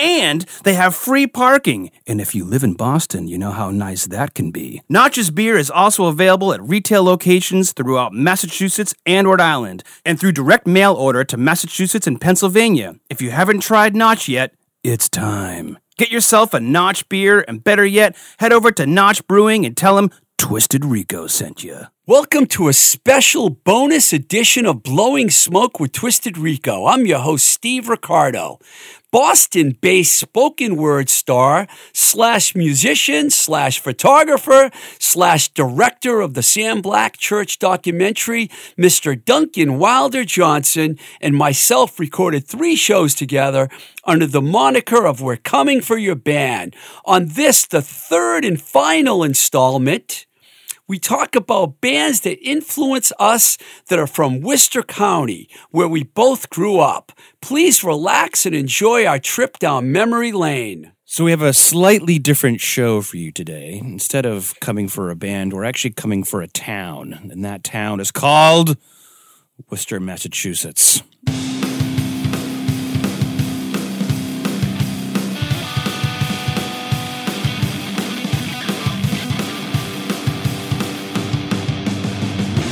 and they have free parking. And if you live in Boston, you know how nice that can be. Notch's beer is also available at retail locations throughout Massachusetts and Rhode Island, and through direct mail order to Massachusetts and Pennsylvania. If you haven't tried Notch yet, it's time. Get yourself a Notch beer, and better yet, head over to Notch Brewing and tell them Twisted Rico sent you. Welcome to a special bonus edition of Blowing Smoke with Twisted Rico. I'm your host, Steve Ricardo. Boston based spoken word star slash musician slash photographer slash director of the Sam Black Church documentary, Mr. Duncan Wilder Johnson, and myself recorded three shows together under the moniker of We're Coming for Your Band. On this, the third and final installment, we talk about bands that influence us that are from Worcester County, where we both grew up. Please relax and enjoy our trip down memory lane. So we have a slightly different show for you today. Instead of coming for a band, we're actually coming for a town, and that town is called Worcester, Massachusetts.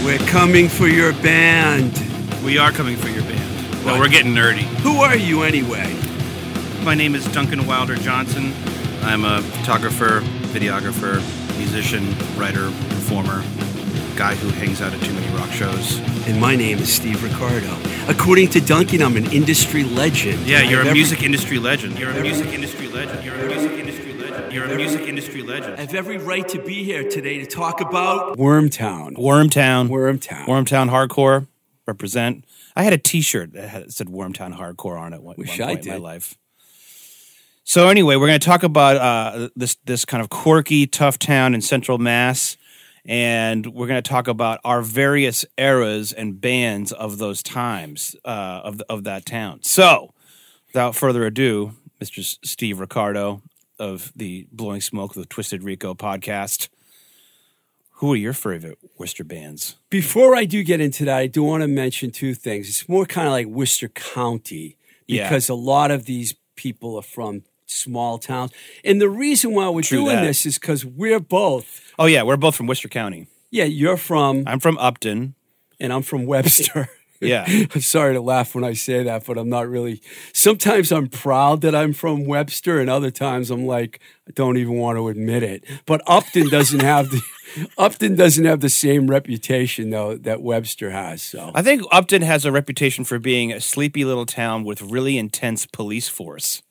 We're coming for your band. We are coming for your band. Well, we're getting nerdy. Who are you anyway? My name is Duncan Wilder Johnson. I'm a photographer, videographer, musician, writer, performer, guy who hangs out at too many rock shows. And my name is Steve Ricardo. According to Duncan, I'm an industry legend. Yeah, you're I a every- music industry legend. You're a music industry legend. You're a music industry legend. You're a music industry legend. I have every right to be here today to talk about Wormtown. Wormtown. Wormtown. Wormtown Hardcore. Represent. I had a T-shirt that had, said Wormtown Hardcore on it one, Wish one I point in my life. So anyway, we're going to talk about uh, this this kind of quirky, tough town in Central Mass, and we're going to talk about our various eras and bands of those times uh, of the, of that town. So, without further ado, Mr. Steve Ricardo of the Blowing Smoke the Twisted Rico podcast. Who are your favorite Worcester bands? Before I do get into that, I do want to mention two things. It's more kind of like Worcester County Yeah. because a lot of these people are from small towns. And the reason why we're True doing that. this is because we're both. Oh yeah, we're both from Worcester County. Yeah, you're from, I'm from Upton. and I'm from Webster. Yeah. I'm sorry to laugh when I say that, but I'm not really. Sometimes I'm proud that I'm from Webster, and other times I'm like, I don't even want to admit it. But Upton doesn't have the Upton doesn't have the same reputation though that Webster has. So I think Upton has a reputation for being a sleepy little town with really intense police force.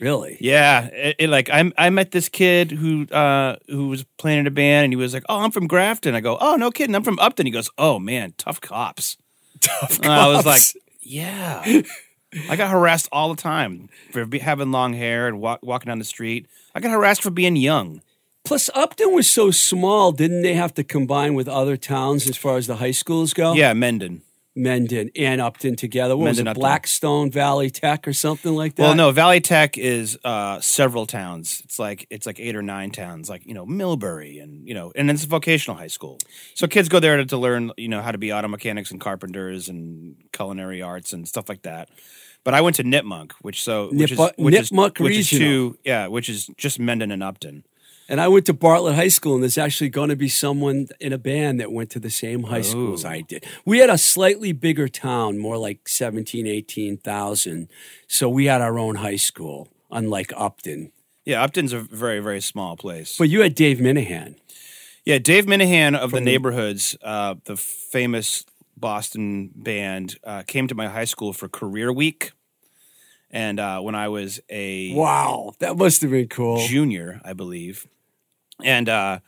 really, Yeah, it, it, like I I met this kid who uh who was playing in a band and he was like, "Oh, I'm from Grafton." I go, "Oh, no kidding, I'm from Upton." He goes, "Oh man, tough cops." Tough. And I was like, "Yeah." I got harassed all the time for be, having long hair and walk, walking down the street. I got harassed for being young. Plus, Upton was so small, didn't they have to combine with other towns as far as the high schools go? Yeah, Mendon. Mendon and Upton together. What Mendon, was it, Upton. Blackstone Valley Tech or something like that? Well, no, Valley Tech is uh, several towns. It's like it's like eight or nine towns, like you know Millbury, and you know, and it's a vocational high school. So kids go there to, to learn, you know, how to be auto mechanics and carpenters and culinary arts and stuff like that. But I went to Nipmuc, which so which is Nip- which is Nipmuc which is Regional. two, yeah, which is just Mendon and Upton. And I went to Bartlett High School, and there's actually going to be someone in a band that went to the same high school as. I did. We had a slightly bigger town, more like 17, 18,000. So we had our own high school, unlike Upton. Yeah, Upton's a very very small place. But you had Dave Minahan. Yeah, Dave Minahan of the neighborhoods, uh, the famous Boston band, uh, came to my high school for Career Week, and uh, when I was a Wow, that must have been cool. junior, I believe, and uh,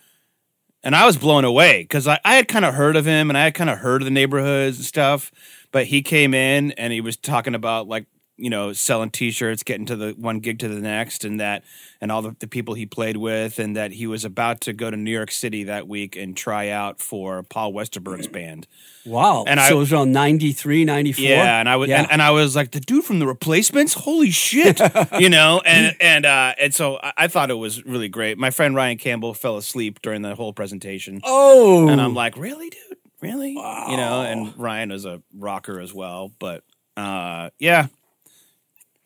and I was blown away because I, I had kind of heard of him and I had kind of heard of the neighborhoods and stuff, but he came in and he was talking about like you know, selling T-shirts, getting to the one gig to the next, and that, and all the, the people he played with, and that he was about to go to New York City that week and try out for Paul Westerberg's band. Wow. And so I- it was around 93, 94? Yeah, and I was Yeah. and, and I was like the dude from the Replacements. Holy shit, you know. And and uh, and so I, I thought it was really great. My friend Ryan Campbell fell asleep during the whole presentation, oh. and I'm like, really, dude, really, wow. you know. And Ryan was a rocker as well, but uh, yeah.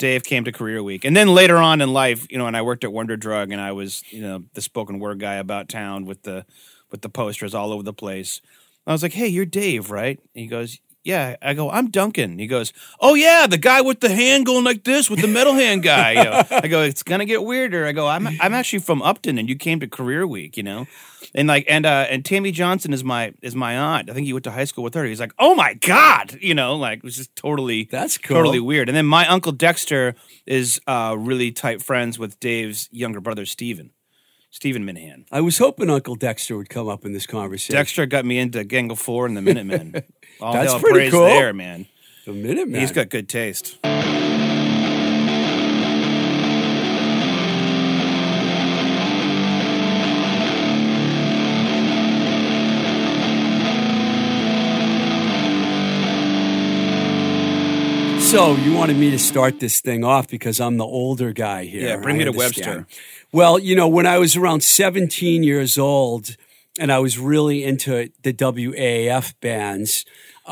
Dave came to Career Week, and then later on in life, you know, and I worked at Wonder Drug, and I was, you know, the spoken word guy about town with the with the posters all over the place. I was like, "Hey, you're Dave, right?" And he goes, "Yeah." I go, "I'm Duncan." He goes, "Oh yeah, the guy with the hand going like this with the metal hand guy." You know? I go, "It's gonna get weirder." I go, "I'm I'm actually from Upton, and you came to Career Week, you know." And like, and uh, and Tammy Johnson is my is my aunt. I think he went to high school with her. He's like, "Oh my god," you know, like it was just totally That's cool. totally weird. And then my uncle Dexter is uh, really tight friends with Dave's younger brother Steven. Stephen Minahan. I was hoping Uncle Dexter would come up in this conversation. Dexter got me into Gang of Four and the Minutemen. All That's pretty praise cool. there, man. The Minutemen. He's got good taste. So you wanted me to start this thing off because I'm the older guy here. Yeah, bring me to. Webster. Well, you know, when I was around 17 years old and I was really into the WAAF bands,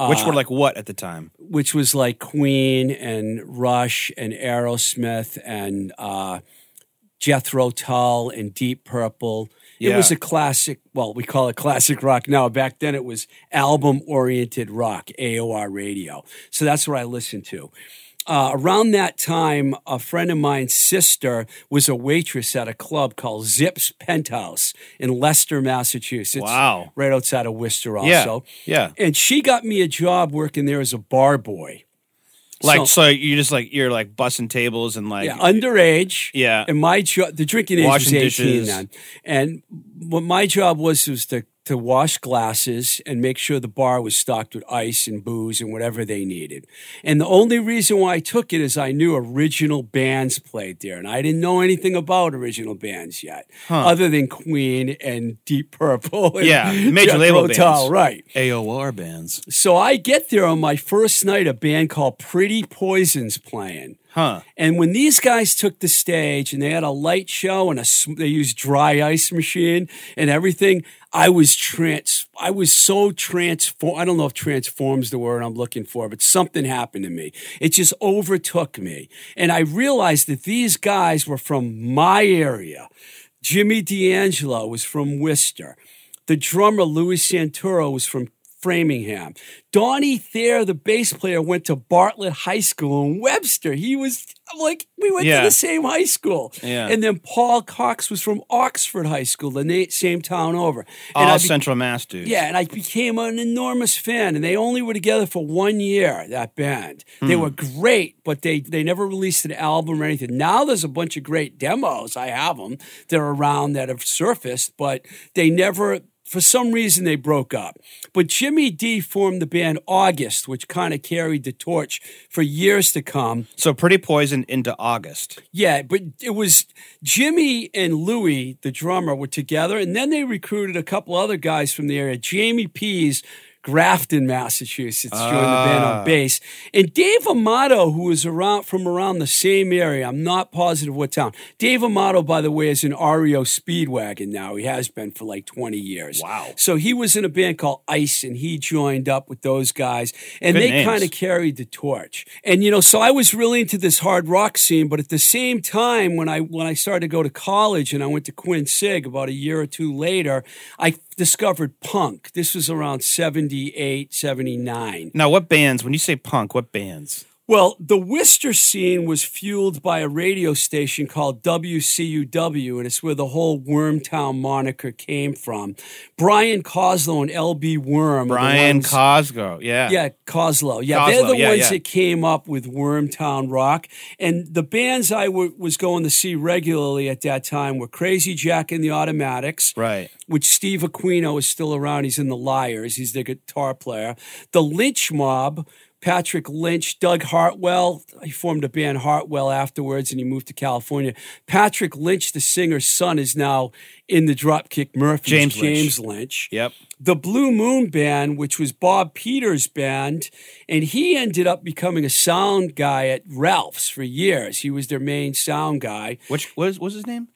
Which Uh, were like what at the time? which was like Queen and Rush and Aerosmith and uh, Jethro Tull and Deep Purple. It was a classic. Well, we call it classic rock now. Back then, it was album oriented rock, AOR radio. So that's what I listened to. Uh, around that time, a friend of mine's sister was a waitress at a club called Zips Penthouse in Leicester, Massachusetts. Wow. Right outside of Worcester, also. yeah. yeah. And she got me a job working there as a bar boy. Like So- so, you just like you're like bussing tables and like Yeah, underage. Yeah. And my job, the drinking age was 18 dishes. then. And what my job was was to, to wash glasses and make sure the bar was stocked with ice and booze and whatever they needed. And the only reason why I took it is I knew original bands played there. And I didn't know anything about original bands yet, other than Queen and Deep Purple. And Yeah, major Jethro label Tull, bands. Right. AOR bands. So I get there on my first night, a band called Pretty Poisons playing. Huh. And when these guys took the stage and they had a light show and a they used dry ice machine and everything, I was trans. I was so transform. I don't know if transforms the word I'm looking for, but something happened to me. It just overtook me, and I realized that these guys were from my area. Jimmy D'Angelo was from Worcester. The drummer Louis Santoro was from Framingham. Donnie Thayer, the bass player, went to Bartlett High School in Webster. He was I'm like, we went Yeah. to the same high school. Yeah. And then Paul Cox was from Oxford High School, the same town over. And All I be- Central Mass dudes. yeah, and I became an enormous fan. And they only were together for one year, that band. They Hmm. were great, but they, they never released an album or anything. Now there's a bunch of great demos. I have them. They're around that have surfaced, but they never, for some reason, they broke up. But Jimmy D formed the band August, which kind of carried the torch for years to come. So Pretty Poison into August. Yeah, but it was Jimmy and Louie, the drummer, were together, and then they recruited a couple other guys from the area. Jamie Pease, Grafton, Massachusetts, joined the band on ah. bass, and Dave Amato, who was around from around the same area. I'm not positive what town. Dave Amato, by the way, is in REO Speedwagon now. He has been for like 20 years. Wow. So he was in a band called Ice, and he joined up with those guys, and Good they kind of carried the torch. And you know, so I was really into this hard rock scene, but at the same time, when I when I started to go to college and I went to Quinsig about a year or two later, I discovered punk. This was around 78, 79. Now, what bands? When you say punk, what bands? Well, the Worcester scene was fueled by a radio station called WCUW, and it's where the whole Wormtown moniker came from. Brian Coslow and LB Worm. Brian ones- Cosgrove. Yeah. yeah, Coslow. Yeah, they're the yeah, ones yeah. that came up with Wormtown Rock. And the bands I w- was going to see regularly at that time were Crazy Jack and the Automatics, Right. which Steve Aquino is still around. He's in the Liars, he's the guitar player. The Lynch Mob, Patrick Lynch, Doug Hartwell. He formed a band Hartwell afterwards, and he moved to California. Patrick Lynch, the singer's son, is now in the Dropkick Murphys. James Lynch. James Lynch. Yep. The Blue Moon Band, which was Bob Peters' band, and he ended up becoming a sound guy at Ralph's for years. He was their main sound guy. Which was was his name?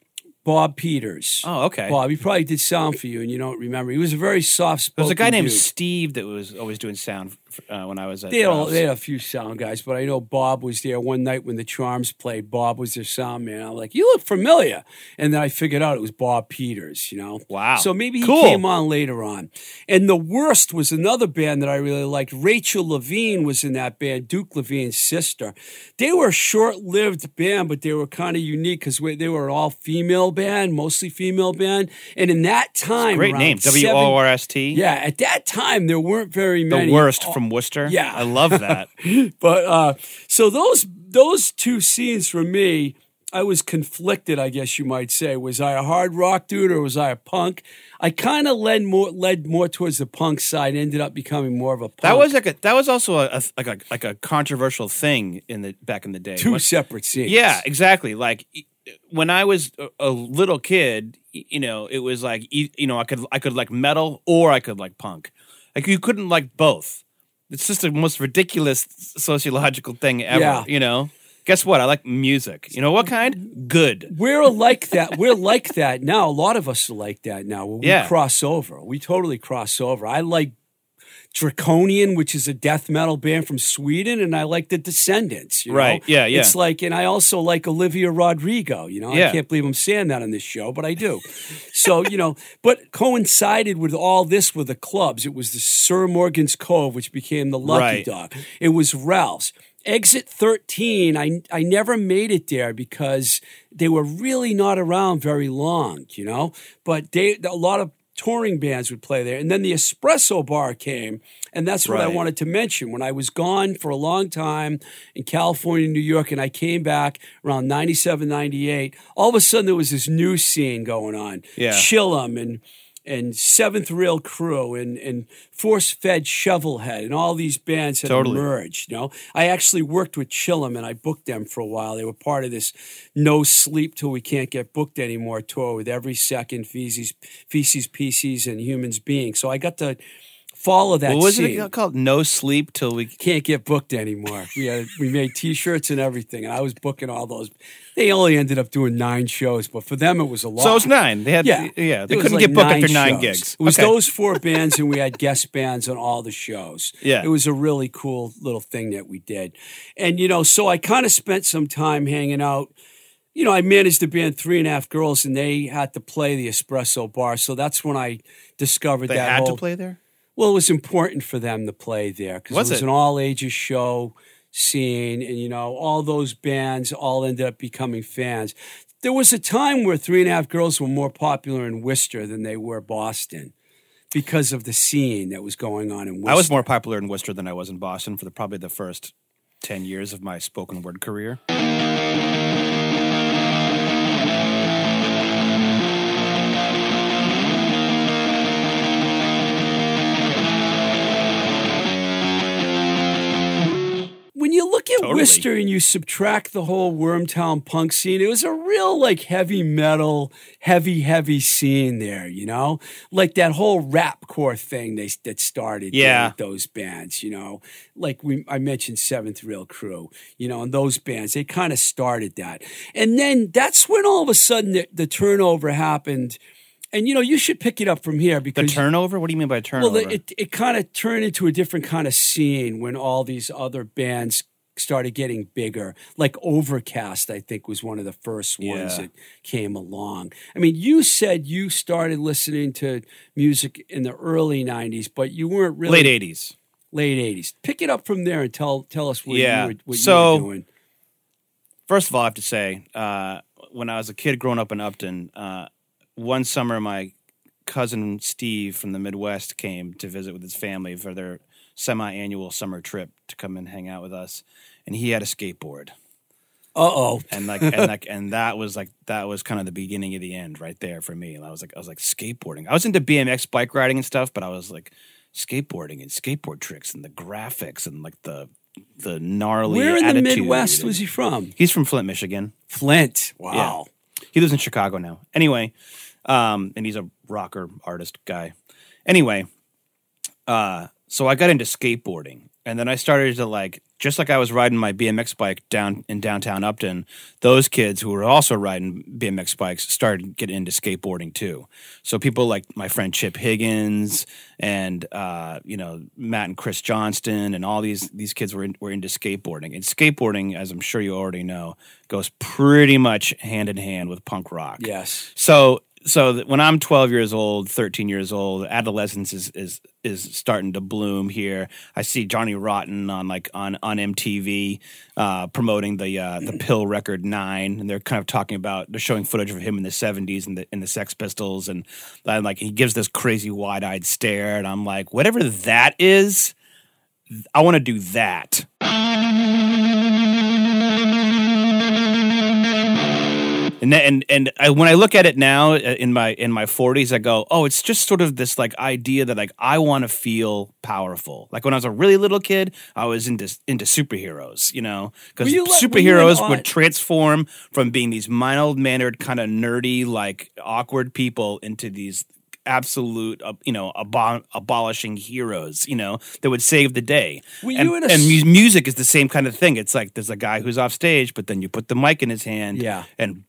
Bob Peters. Oh, okay. Bob, he probably did sound for you, and you don't remember. He was a very soft. There was a guy named dude. Steve that was always doing sound uh, when I was at. They had, a, they had a few sound guys, but I know Bob was there one night when the Charms played. Bob was their sound man. I'm like, you look familiar. And then I figured out it was Bob Peters, you know? Wow. So maybe he Cool. came on later on. And The Worst was another band that I really liked. Rachel Levine was in that band, Duke Levine's sister. They were a short lived band, but they were kind of unique because they were an all female band, mostly female band. And in that time, Great name. W O R S T. Yeah, at that time, there weren't very many. The many. worst from Worcester. Yeah. I love that. but uh, so those those two scenes for me, I was conflicted. I guess you might say. Was I a hard rock dude or was I a punk? I kind of led more led more towards the punk side. Ended up becoming more of a punk. that was like a that was also a, a like a like a controversial thing in the back in the day. two separate scenes. Yeah, exactly. Like when I was a, a little kid, you know, it was like you know, I could I could like metal or I could like punk. Like you couldn't like both. It's just the most ridiculous sociological thing ever. Yeah. You know. Guess what? I like music. You know what kind? Good. We're like that. We're like that now. A lot of us are like that now. Where we Yeah. cross over. We totally cross over. I like Draconian, which is a death metal band from Sweden, and I like the Descendents. You know? Right. Yeah, yeah. It's like, and I also like Olivia Rodrigo. You know, I can't believe I'm saying that on this show, but I do. so you know, but coincided with all this with the clubs. It was the Sir Morgan's Cove, which became the Lucky Right. Dog. It was Ralph's. Exit 13, I, I never made it there because they were really not around very long, you know? But they, a lot of touring bands would play there. And then the Espresso Bar came, and that's what I wanted to mention. When I was gone for a long time in California, New York, and I came back around 97, 98, all of a sudden there was this new scene going on. Yeah. Chillum and and Seventh Rail Crew and and Force Fed Shovelhead and all these bands had Totally. emerged. You know, I actually worked with Chillum and I booked them for a while. They were part of this No Sleep Till We Can't Get Booked Anymore tour with every second feces, feces, pieces, and humans being. So I got to follow that. What was scene it called? No sleep till we. can't get booked anymore. We had, we made T-shirts and everything, and I was booking all those. They only ended up doing nine shows, but for them it was a lot. So it was nine. They had Yeah, yeah. They couldn't like get booked after nine shows. gigs. It was Okay. those four bands, and we had guest bands on all the shows. Yeah. it was a really cool little thing that we did, and you know, so I kind of spent some time hanging out. You know, I managed the band Three and a Half Girls, and they had to play the Espresso Bar, so that's when I discovered They that had whole, to play there. Well, it was important for them to play there because it was it? an all ages show scene, and you know all those bands all ended up becoming fans. There was a time where Three and a Half Girls were more popular in Worcester than they were Boston because of the scene that was going on in Worcester. I was more popular in Worcester than I was in Boston for the, probably the first ten years of my spoken word career. When you look at Totally. Worcester and you subtract the whole Wormtown punk scene, it was a real like heavy metal, heavy, heavy scene there, you know? Like that whole rap core thing they, that started Yeah. with those bands, you know? Like we I mentioned Seventh Rail Crew, you know, and those bands, they kind of started that. And then that's when all of a sudden the, the turnover happened. And you know, you should pick it up from here because The turnover? What do you mean by turnover? well, it it kind of turned into a different kind of scene when all these other bands started getting bigger. Like Overcast, I think, was one of the first ones Yeah. that came along. I mean, you said you started listening to music in the early '90s, but you weren't really late eighties. late '80s. Pick it up from there and tell tell us what Yeah. you were, what So- you were doing. First of all, I have to say, uh, when I was a kid growing up in Upton, uh, one summer my cousin Steve from the Midwest came to visit with his family for their semi-annual summer trip to come and hang out with us, and he had a skateboard. Uh oh. and like and like and that was like that was kind of the beginning of the end right there for me. And I was like I was like skateboarding. I was into BMX bike riding and stuff, but I was like skateboarding and skateboard tricks and the graphics and like the the gnarly. Where in the Midwest was he from? He's from Flint, Michigan. Flint. Wow. He lives in Chicago now. Anyway, um, and he's a rocker artist guy. Anyway, uh, so I got into skateboarding, and then I started to like, just like I was riding my BMX bike down in downtown Upton. Those kids who were also riding BMX bikes started getting into skateboarding too. So people like my friend Chip Higgins and uh, you know Matt and Chris Johnston and all these these kids were in, were into skateboarding. And skateboarding, as I'm sure you already know, goes pretty much hand in hand with punk rock. Yes. So so when I'm 12 years old, 13 years old, adolescence is is is starting to bloom here. I see Johnny Rotten on like on on MTV uh, promoting the uh, the PiL record Nine, and they're kind of talking about they're showing footage of him in the 70s and the in the Sex Pistols, and, and like he gives this crazy wide eyed stare, and I'm like, whatever that is, I want to do that. And and and I, when I look at it now uh, in my in my 40s, I go, oh, it's just sort of this like idea that like I want to feel powerful. Like when I was a really little kid, I was into into superheroes, you know, because Were like- were you superheroes would transform from being these mild mannered, kind of nerdy, like awkward people into these absolute, uh, you know, abo- abolishing heroes, you know, that would save the day. Were and you in a and mu- music is the same kind of thing. It's like there's a guy who's off stage, but then you put the mic in his hand, Yeah. and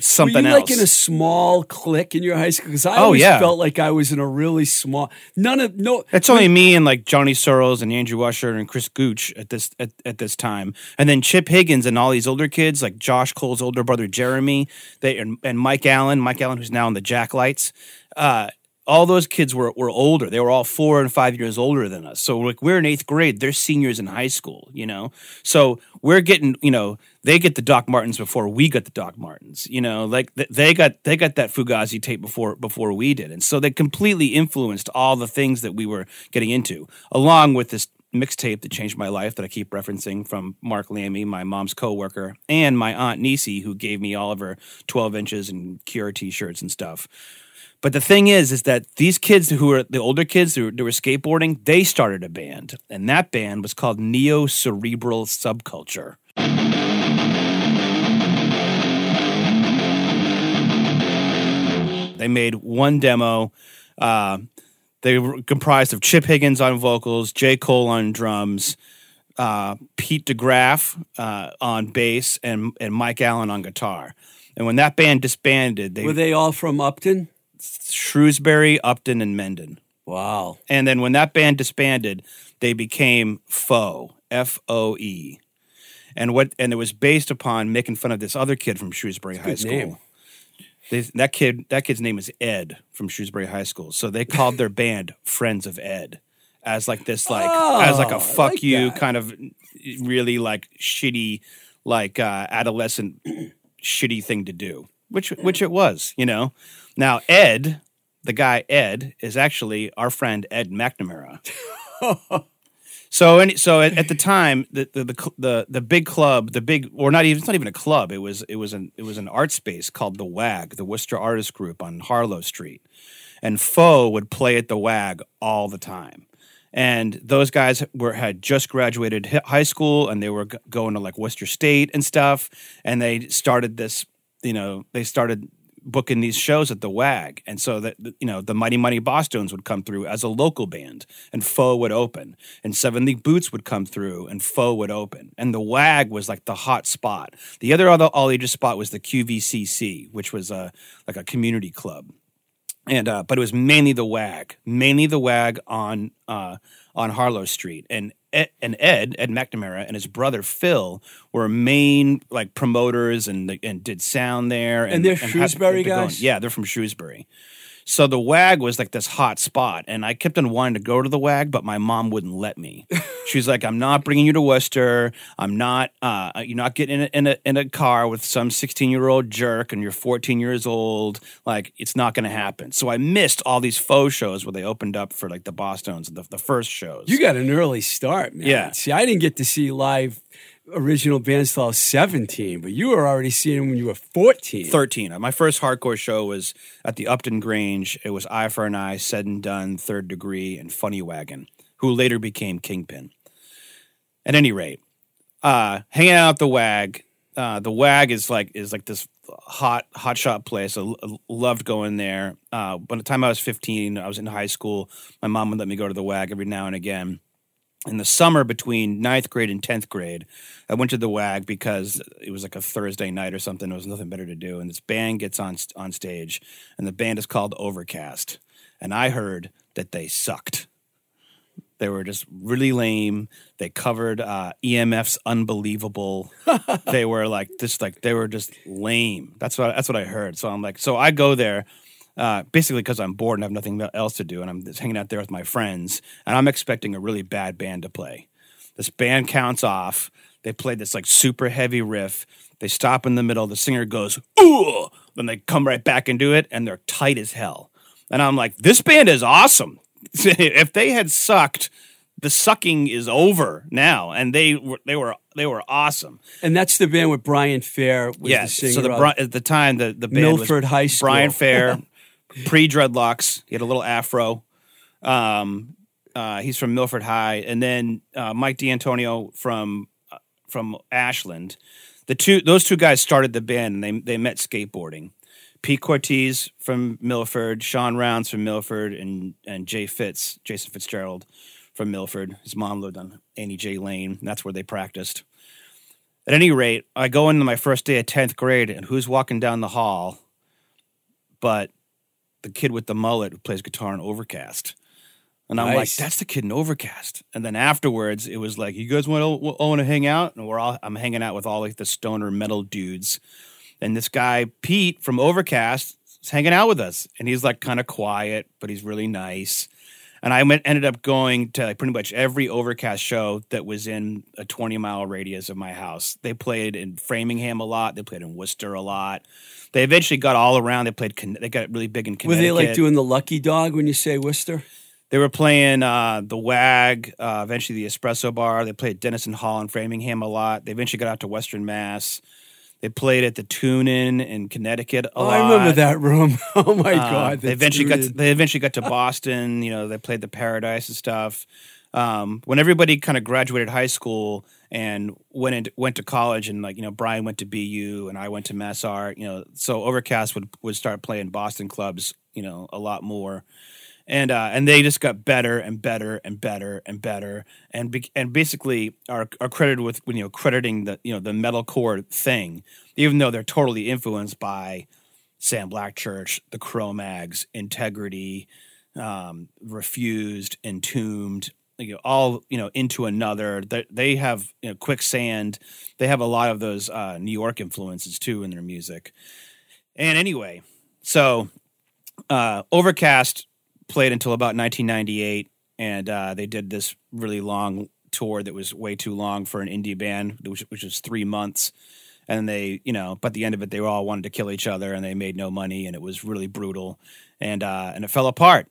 something Were you else. like in a small clique in your high school? Because I Oh, always yeah. felt like I was in a really small. None of no. it's only me and like Johnny Searles and Andrew Usher and Chris Gooch at this at, at this time, and then Chip Higgins and all these older kids like Josh Cole's older brother Jeremy, they and, and Mike Allen, Mike Allen who's now in the Jacklights. Uh, all those kids were were older. They were all four and five years older than us. So like we're in eighth grade, they're seniors in high school. You know, so we're getting you know they get the Doc Martens before we got the Doc Martens. You know, like th- they got they got that Fugazi tape before before we did, and so they completely influenced all the things that we were getting into, along with this mixtape that changed my life that I keep referencing from Mark Lammy, my mom's coworker, and my aunt Nisi, who gave me all of her 12 inches and Cure t-shirts and stuff. But the thing is, is that these kids who were the older kids who, who were skateboarding, they started a band, and that band was called Neo Cerebral Subculture. They made one demo. Uh, they were comprised of Chip Higgins on vocals, J. Cole on drums, uh, Pete DeGraff uh, on bass, and and Mike Allen on guitar. And when that band disbanded, they Were they all from Upton? Shrewsbury, Upton, and Mendon. Wow. And then when that band disbanded, they became Foe, F O E. And what and it was based upon making fun of this other kid from Shrewsbury High School. name. They, that kid that kid's name is Ed from Shrewsbury High School. So they called their band Friends of Ed as like this like as like Oh, a fuck like you that. kind of really like shitty like uh adolescent shitty thing to do. Which which it was, you know. Now Ed, the guy Ed, is actually our friend Ed McNamara. so so at, at the time, the, the the the the big club, the big or not even it's not even a club. It was it was an it was an art space called the WAG, the Worcester Artist Group on Harlow Street, and Foe would play at the WAG all the time. And those guys were had just graduated high school, and they were g- going to like Worcester State and stuff. And they started this, you know, they started booking these shows at the WAG, and so that you know the Mighty Mighty Bosstones would come through as a local band, and Foe would open, and Seven League Boots would come through, and Foe would open, and the WAG was like the hot spot. The other other all ages spot was the QVCC, which was a like a community club. And uh, but it was mainly the WAG, mainly the WAG on uh, on Harlow Street, and Ed, and Ed Ed McNamara and his brother Phil were main like promoters and and did sound there. And, they're had- Shrewsbury going- guys? yeah, they're from Shrewsbury. So the WAG was like this hot spot, and I kept on wanting to go to the WAG, but my mom wouldn't let me. She's like, "I'm not bringing you to Worcester. I'm not. Uh, you're not getting in a, in a in a car with some 16 year old jerk, and you're 14 years old. Like, it's not going to happen." So I missed all these Foe shows where they opened up for like the Bosstones, the, the first shows. You got an early start, man. Yeah. See, I didn't get to see live original bands till I was 17, but you were already seeing them when you were 14. 13. My first hardcore show was at the Upton Grange. It was Eye for an Eye, Said and Done, Third Degree, and Funny Wagon, who later became Kingpin. At any rate, uh, hanging out the WAG. Uh, the WAG is like is like this hot hot shot place. I, l- loved going there. Uh, by the time I was 15, I was in high school. My mom would let me go to the WAG every now and again. In the summer between ninth grade and 10th grade, I went to the WAG because it was like a Thursday night or something. There was nothing better to do. And this band gets on, on stage, and the band is called Overcast. And I heard that they sucked. They were just really lame. They covered uh, EMF's unbelievable. they were like just like they were just lame. That's what that's what I heard. So I'm like, so I go there uh, basically because I'm bored and have nothing else to do, and I'm just hanging out there with my friends, and I'm expecting a really bad band to play. This band counts off. They play this like super heavy riff. They stop in the middle. The singer goes, ooh, then they come right back into it, and they're tight as hell. And I'm like, this band is awesome. if they had sucked, the sucking is over now, and they were they were they were awesome. And that's the band with Brian Fair was Yeah. the singer So the at the time the the band Milford High School. Brian Fair, pre dreadlocks. He had a little afro. Um, uh, he's from Milford High, and then uh, Mike D'Antonio from uh, from Ashland. The two those two guys started the band, and they they met skateboarding. Pete Cortese from Milford, Sean Rounds from Milford, and and Jay Fitz, Jason Fitzgerald from Milford. His mom lived on Annie J Lane. That's where they practiced. At any rate, I go into my first day of 10th grade, and who's walking down the hall but the kid with the mullet who plays guitar in Overcast. And I'm like, that's the kid in Overcast. And then afterwards, it was like, you guys want to want to hang out? And we're all I'm hanging out with all like the stoner metal dudes. And this guy Pete from Overcast is hanging out with us, and he's like kind of quiet, but he's really nice. And I went, ended up going to like pretty much every Overcast show that was in a 20 mile radius of my house. They played in Framingham a lot. They played in Worcester a lot. They eventually got all around. They played. They got really big in Connecticut. Were they like doing the Lucky Dog when you say Worcester? They were playing uh, the WAG, uh, eventually the Espresso Bar. They played Denison Hall in Framingham a lot. They eventually got out to Western Mass. They played at the Tune In in Connecticut a Oh, lot. I remember that room. Oh my Uh, god! they eventually got to, they eventually got to Boston. You know, they played the Paradise and stuff. Um, when everybody kind of graduated high school and went into, went to college, and like you know, Brian went to BU and I went to Mass Art. You know, so Overcast would would start playing Boston clubs. You know, a lot more. And uh, and they just got better and better and better and better and be- and basically are, are credited with you know crediting the you know the metalcore thing, even though they're totally influenced by Sam Black Church, the Cro-Mags, Integrity, um, Refused, Entombed, you know, all you know into another. They, they have you know, Quicksand. They have a lot of those uh, New York influences too in their music. And anyway, so uh, Overcast played until about 1998, and uh, they did this really long tour that was way too long for an indie band, which, which was three months. And they you know but the end of it they all wanted to kill each other and they made no money and it was really brutal. And uh and it fell apart.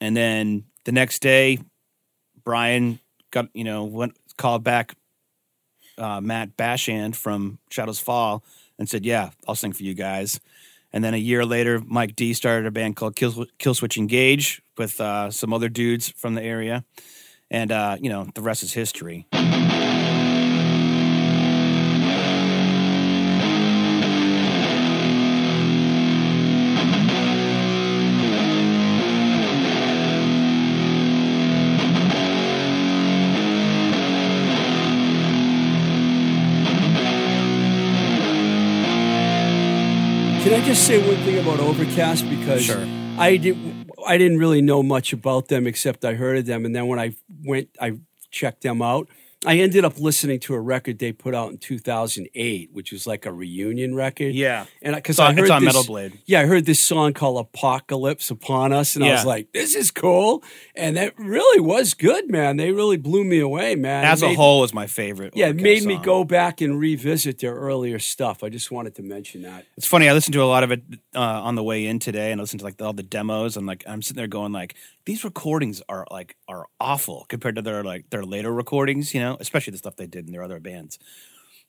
And then the next day brian got you know went called back uh matt bachand from shadows fall and said yeah i'll sing for you guys and then a year later mike d started a band called kill, killswitch engage with uh some other dudes from the area. And uh you know the rest is history I just say one thing about Overcast because Sure. I didn't I didn't really know much about them except I heard of them, and then when I went I checked them out. I ended up listening to a record they put out in 2008, which was like a reunion record. yeah and because I heard it's on this, Metal Blade. Yeah, I heard this song called "Apocalypse Upon Us," and I was like, "This is cool," and that really was good, man. They really blew me away, man. As a whole is my favorite yeah, it made me go back and revisit their earlier stuff. I just wanted to mention that. It's funny. I listened to a lot of it uh, on the way in today, and I listened to like all the demos, and like I'm sitting there going like, these recordings are like are awful compared to their like their later recordings, you know. especially the stuff they did in their other bands.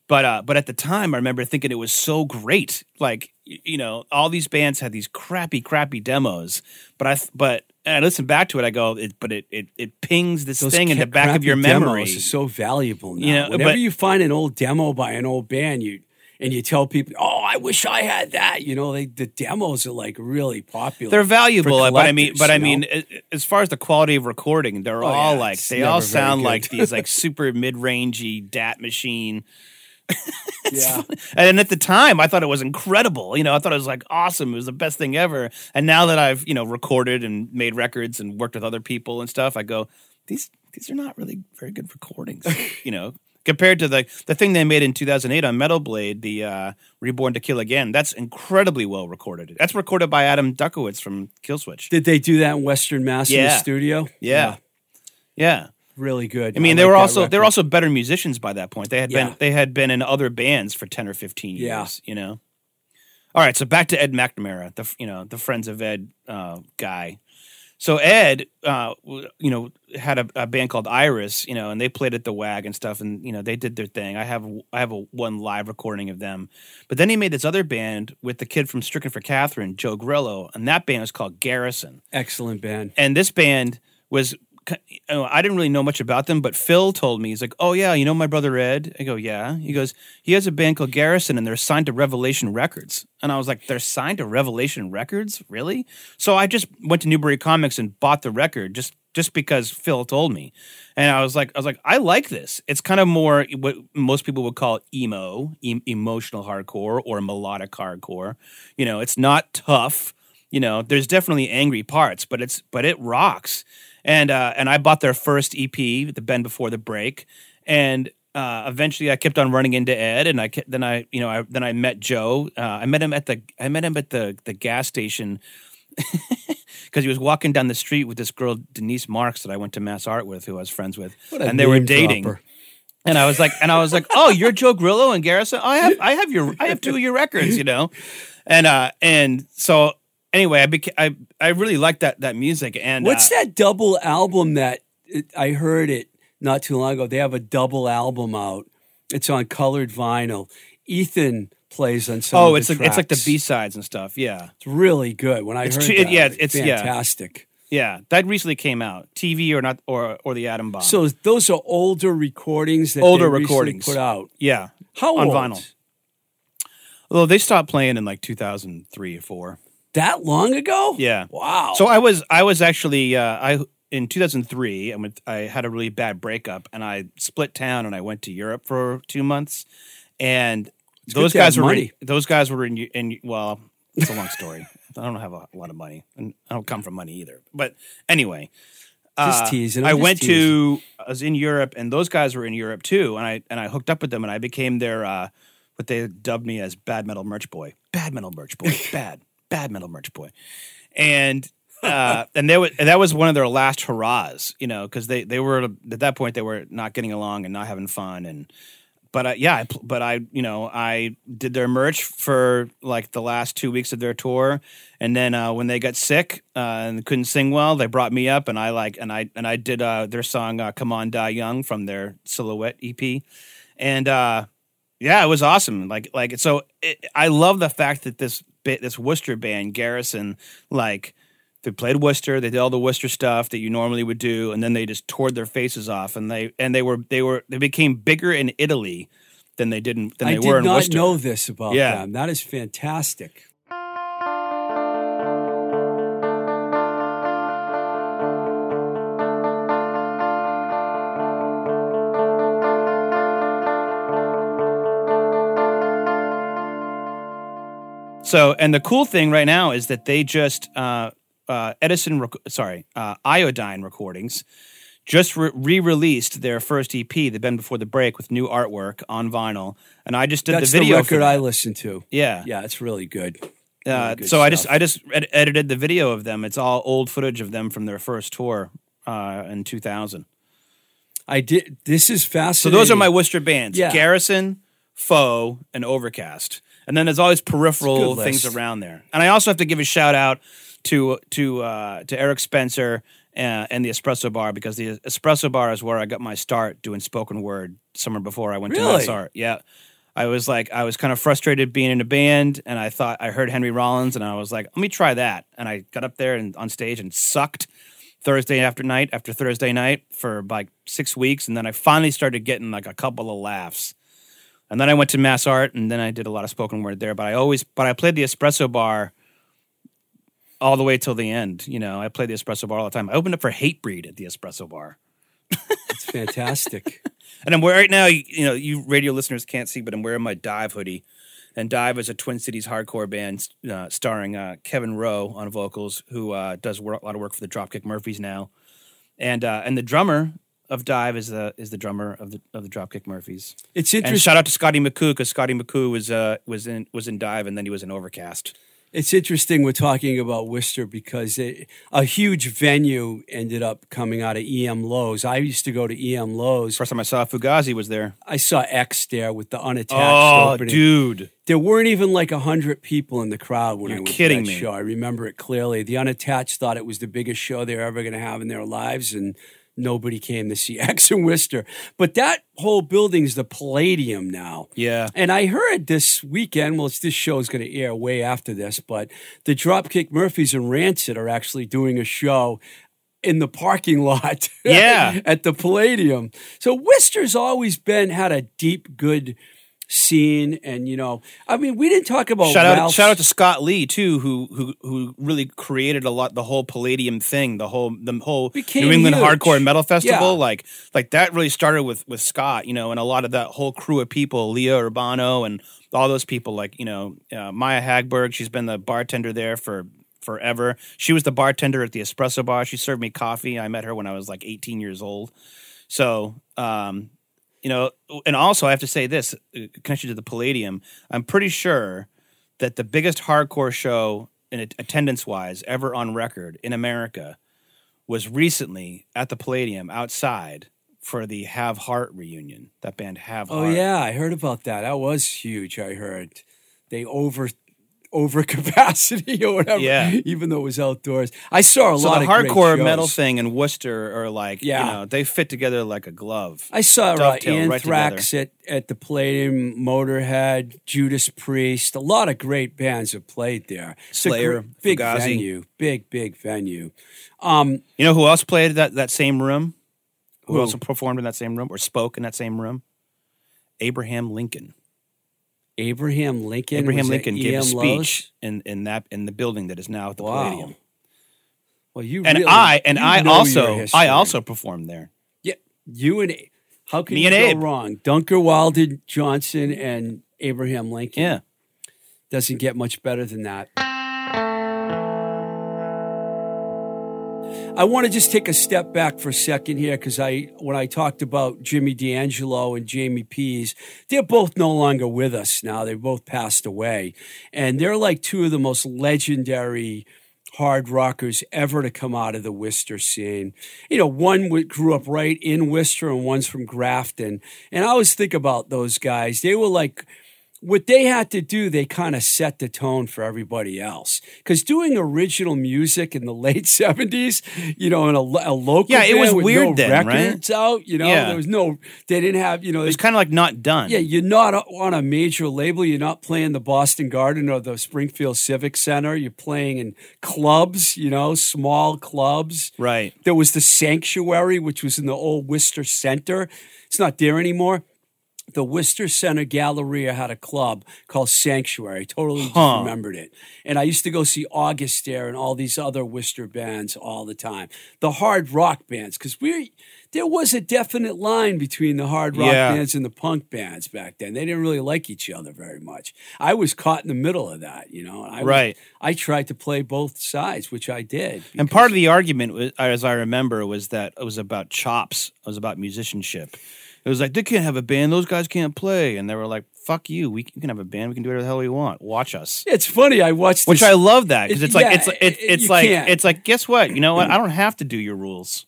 But uh, but at the time, I remember thinking it was so great. Like you know, all these bands had these crappy, crappy demos. But I but and I listen back to it, I go, it, but it it it pings this Those thing in the back of your memory. demos is so valuable now. You know, Whenever but- you find an old demo by an old band, you and you tell people, "Oh, I wish I had that." You know, they, the demos are like really popular. They're valuable, but I mean, but I you know? mean, as far as the quality of recording, they're Oh, all yeah, like they all sound like these like super mid rangey DAT machine. yeah. And at the time, I thought it was incredible. You know, I thought it was like awesome. It was the best thing ever. And now that I've you know recorded and made records and worked with other people and stuff, I go these these are not really very good recordings. you know, compared to the the thing they made in 2008 on Metal Blade, the uh, Reborn to Kill Again. That's incredibly well recorded. That's recorded by Adam Dutkiewicz from Killswitch. Did they do that in Western Mass in the studio? Yeah. Yeah. really good. I mean, they like were also they were also better musicians by that point. They had Yeah. been they had been in other bands for ten or fifteen years. Yeah. You know. All right, so back to Ed McNamara, the you know the Friends of Ed uh, guy. So Ed, uh, you know, had a, a band called Iris, you know, and they played at the WAG and stuff, and you know they did their thing. I have I have a one live recording of them, but then he made this other band with the kid from Stricken for Catherine, Joe Grillo, and that band was called Garrison excellent band. and this band was Oh, I didn't really know much about them, but Phil told me he's like, "Oh yeah, you know my brother Ed." I go, "Yeah." He goes, "He has a band called Garrison, and they're signed to Revelation Records." And I was like, "They're signed to Revelation Records, really?" So I just went to Newbury Comics and bought the record just just because Phil told me, and I was like, I was like, I like this. It's kind of more what most people would call emo, emotional hardcore, or melodic hardcore. You know, it's not tough you know there's definitely angry parts but it's but it rocks and uh and i bought their first ep the bend before the break. And uh eventually i kept on running into ed and i kept, then i you know I, then i met joe. Uh, i met him at the i met him at the the gas station because he was walking down the street with this girl denise marks that i went to mass art with who i was friends with. And they were dating dropper. and I was like, and I was like, oh, you're Joe Grillo and Garrison. I have, I have your, I have two of your records, you know, and uh, and so anyway, I became, I, I really like that that music. And What's uh, that double album that it, I heard it not too long ago? They have a double album out. It's on colored vinyl. Ethan plays on some. Oh, of the it's like it's like the. B sides and stuff. Yeah, It's really good. When I It's heard too- that, yeah, it's- yeah. fantastic. yeah, that recently came out. TV or not, or or the Atom Bomb. So those are older recordings that Older they recordings. put out. yeah, How on old? vinyl. Although they stopped playing in like 2003 or four. That long ago? Yeah. Wow. So I was I was actually uh, I in 2003 I went I had a really bad breakup and I split town and I went to Europe for two months and those to have guys were in, those guys were in in well it's a long story I don't have a, lot of money and I don't come from money either but anyway Just uh, I went teasing. to I was in Europe and those guys were in Europe too and I and I hooked up with them and I became their uh, what they dubbed me as bad metal merch boy bad metal merch boy bad bad metal merch boy. And uh, and they were, and that was one of their last hurrahs, you know, because they they were at that point they were not getting along and not having fun, and but uh, yeah, I, but I you know I did their merch for like the last two weeks of their tour, and then uh, when they got sick uh, and couldn't sing well, they brought me up, and I like and I and I did uh, their song uh, "Come On Die Young" from their Silhouette EP, and uh, yeah, it was awesome. Like like so, it, I love the fact that this bit this Worcester band Garrison like they played Worcester, they did all the Worcester stuff that you normally would do, and then they just tore their faces off, and they and they were they were they became bigger in Italy than they didn't than I they did were in Worcester. I did not know this about Yeah. them. That is fantastic. So, and the cool thing right now is that they just uh, uh, Edison, rec- sorry, uh, Iodine Recordings just re- re-released their first EP, The Bend Before the Break, with new artwork on vinyl, and I just did That's the video the record. I listened to. yeah, Yeah, it's really good. Uh, Really good so I just. I just ed- edited the video of them. It's all old footage of them from their first tour uh, in 2000. I did. This is fascinating. So those are my Worcester bands: Yeah. Garrison, Foe, and Overcast. And then there's always peripheral things around there. And I also have to give a shout out to to uh, to Eric Spencer uh, and the espresso bar because the espresso bar is where I got my start doing spoken word summer before I went to Really? Mass Art. Yeah. I was like, I was kind of frustrated being in a band, and I thought I heard Henry Rollins, and I was like, let me try that. And I got up there and on stage and sucked Thursday after night after Thursday night for like six weeks, and then I finally started getting like a couple of laughs. And then I went to Mass Art, and then I did a lot of spoken word there. But I always, but I played the espresso bar all the way till the end. You know, I played the espresso bar all the time. I opened up for Hatebreed at the espresso bar. It's fantastic. And I'm wearing right now, you you know, you radio listeners can't see, but I'm wearing my Dive hoodie. And Dive is a Twin Cities hardcore band uh, starring uh, Kevin Rowe on vocals, who uh, does work, a lot of work for the Dropkick Murphys now. And uh, and the drummer of Dive is the is the drummer of the of the Dropkick Murphys. It's And interesting. shout out to Scotty McCoo because Scotty McCoo was uh, was in was in Dive and then he was in Overcast. It's interesting we're talking about Worcester because it, a huge venue ended up coming out of EM Loew's. I used to go to EM Loew's. First time I saw Fugazi was there. I saw X there with the unattached Oh, opening. dude! There weren't even like a hundred people in the crowd when You're I went kidding that me. show. I remember it clearly. The unattached thought it was the biggest show they're ever going to have in their lives, and nobody came to see X and Worcester. But that whole building's the Palladium now. Yeah, And I heard this weekend, well, it's, this show is going to air way after this, but the Dropkick Murphys and Rancid are actually doing a show in the parking lot Yeah. at the Palladium. So Worcester's always been, had a deep, good scene. And, you know, I mean, we didn't talk about shout out shout out to Scott Lee too, who who who really created a lot the whole Palladium thing, the whole the whole Became New England huge. Hardcore Metal Festival. Yeah. Like like that really started with with Scott, you know, and a lot of that whole crew of people, Leah Urbano and all those people. Like you know, uh, Maya Hagberg, she's been the bartender there for forever. She was the bartender at the espresso bar. She served me coffee. I met her when I was like 18 years old. So, um, you know, and also I have to say this uh, connection to the Palladium. I'm pretty sure that the biggest hardcore show in attendance wise ever on record in America was recently at the Palladium outside for the Have Heart reunion. That band Have Heart. Oh, yeah. I heard about that. That was huge, I heard. They over. Over capacity or whatever, Yeah. Even though it was outdoors, I saw a So lot the of hardcore metal thing in Worcester are like, Yeah. you know, they fit together like a glove. I saw uh, Dovetail right Anthrax at, at the Palladium, Motorhead, Judas Priest. A lot of great bands have played there. Slayer, gr- big Fugazi. venue, big big venue. Um, You know who else played that that same room? Who, Who? also performed in that same room or spoke in that same room? Abraham Lincoln. Abraham Lincoln. Abraham Lincoln gave a speech Loew's? in, in that in the building that is now at the Wow. Palladium. Well, you And really- I and I also. I also performed there. yeah. You and how can Me you and go Abe. wrong? Duncan Wilder Johnson and Abraham Lincoln. Yeah. doesn't get much better than that. I want to just take a step back for a second here because I, when I talked about Jimmy D'Angelo and Jamie Pease, they're both no longer with us now. They both passed away, and they're like two of the most legendary hard rockers ever to come out of the Worcester scene. You know, one grew up right in Worcester and one's from Grafton. And I always think about those guys. They were like, what they had to do, they kind of set the tone for everybody else. Because doing original music in the late 70s, you know, in a, a local Yeah, it was weird no then, right? records out, you know, Yeah. there was no, they didn't have, you know, It was kind of like not done. yeah, you're not on a major label. You're not playing the Boston Garden or the Springfield Civic Center. You're playing in clubs, you know, small clubs. Right. There was the Sanctuary, which was in the old Worcester Center. It's not there anymore. The Worcester Center Galleria had a club called Sanctuary. I totally just Huh. remembered it. And I used to go see August there and all these other Worcester bands all the time. The hard rock bands, because we there was a definite line between the hard rock Yeah. bands and the punk bands back then. They didn't really like each other very much. I was caught in the middle of that, you know. I was- Right. I tried to play both sides, which I did. And part of the argument, as I remember, was that it was about chops. It was about musicianship. It was like they can't have a band; those guys can't play, and they were like, "Fuck you! We can, have a band. We can do whatever the hell we want. Watch us." It's funny. I watched Which this- I love that because it's like yeah, it's it's it- it's like can't. it's like guess what? You know what? I don't have to do your rules.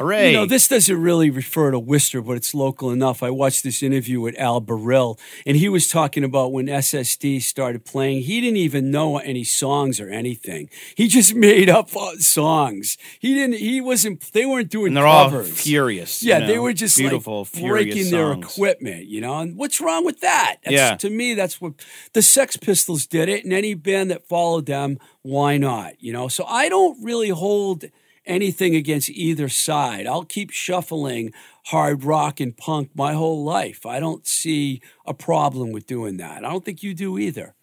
Hooray! You know, this doesn't really refer to Worcester, but it's local enough. I watched this interview with Al Barile, and he was talking about when SSD started playing. He didn't even know any songs or anything. He just made up uh, songs. He didn't. He wasn't. They weren't doing and they're covers. all furious. Yeah, you they were just beautiful, like breaking their equipment, you know. And what's wrong with that? That's, Yeah. To me, that's what the Sex Pistols did it, and any band that followed them, why not? You know. So I don't really hold anything against either side. I'll keep shuffling hard rock and punk my whole life. I don't see a problem with doing that. I don't think you do either.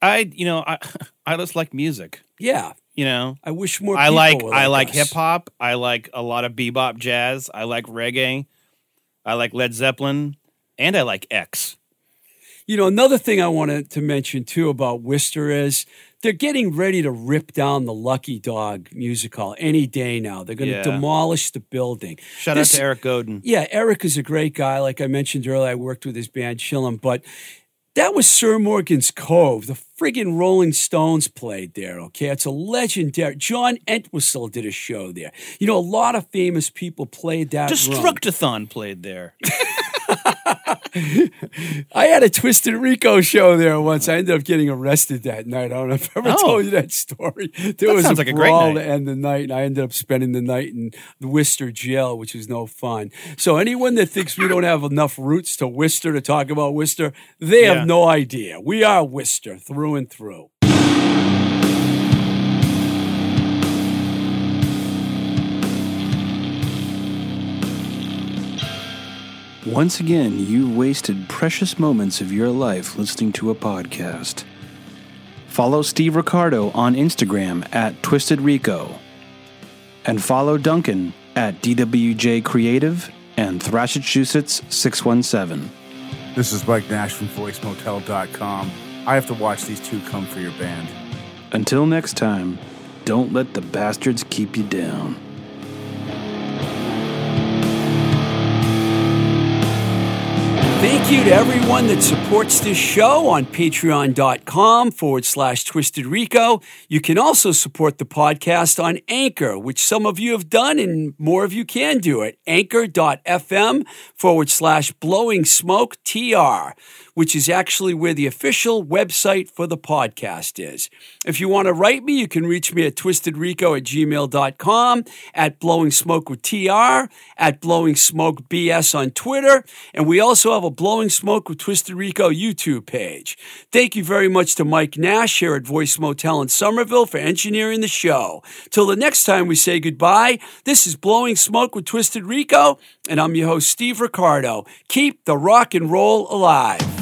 I, you know, I, I just like music. Yeah, You know, I wish more. I like I like hip hop. I like a lot of bebop jazz. I like reggae. I like Led Zeppelin, and I like X. You know, another thing I wanted to mention too about Worcester is they're getting ready to rip down the Lucky Dog music hall any day now. They're going to Yeah. demolish the building. Shout This- out to Eric Godin. Yeah, Eric is a great guy. Like I mentioned earlier, I worked with his band Chillum, but that was Sir Morgan's Cove. The friggin' Rolling Stones played there, okay? It's a legendary. John Entwistle did a show there. You know, a lot of famous people played that room. Destructathon played there. I had a Twisted Rico show there once. I ended up getting arrested that night. I don't know if I ever Oh. told you that story. There That was sounds a like a great brawl night. to end the night, and I ended up spending the night in the Worcester jail, which is no fun. So anyone that thinks we don't have enough roots to Worcester to talk about Worcester, they Yeah. have no idea. We are Worcester through and through. Once again, you've wasted precious moments of your life listening to a podcast. Follow Steve Ricardo on Instagram at Twisted Rico. And follow Duncan at DWJ Creative and Thrashachusetts 617. This is Mike Nash from VoiceMotel.com. I have to watch these two come for your band. Until next time, don't let the bastards keep you down. Thank you to everyone that supports this show on patreon.com forward slash twisted rico. You can also support the podcast on Anchor, which some of you have done and more of you can do it. Anchor.fm forward slash blowing smoke TR, which is actually where the official website for the podcast is. If you want to write me, you can reach me at twistedrico at gmail.com, at blowing smoke with TR, at blowing smoke BS on Twitter, and we also have a Blowing Smoke with Twisted Rico YouTube page. Thank you very much to Mike Nash here at Voice Motel in Somerville for engineering the show. Till the next time we say goodbye, this is Blowing Smoke with Twisted Rico, and I'm your host, Steve Ricardo. Keep the rock and roll alive.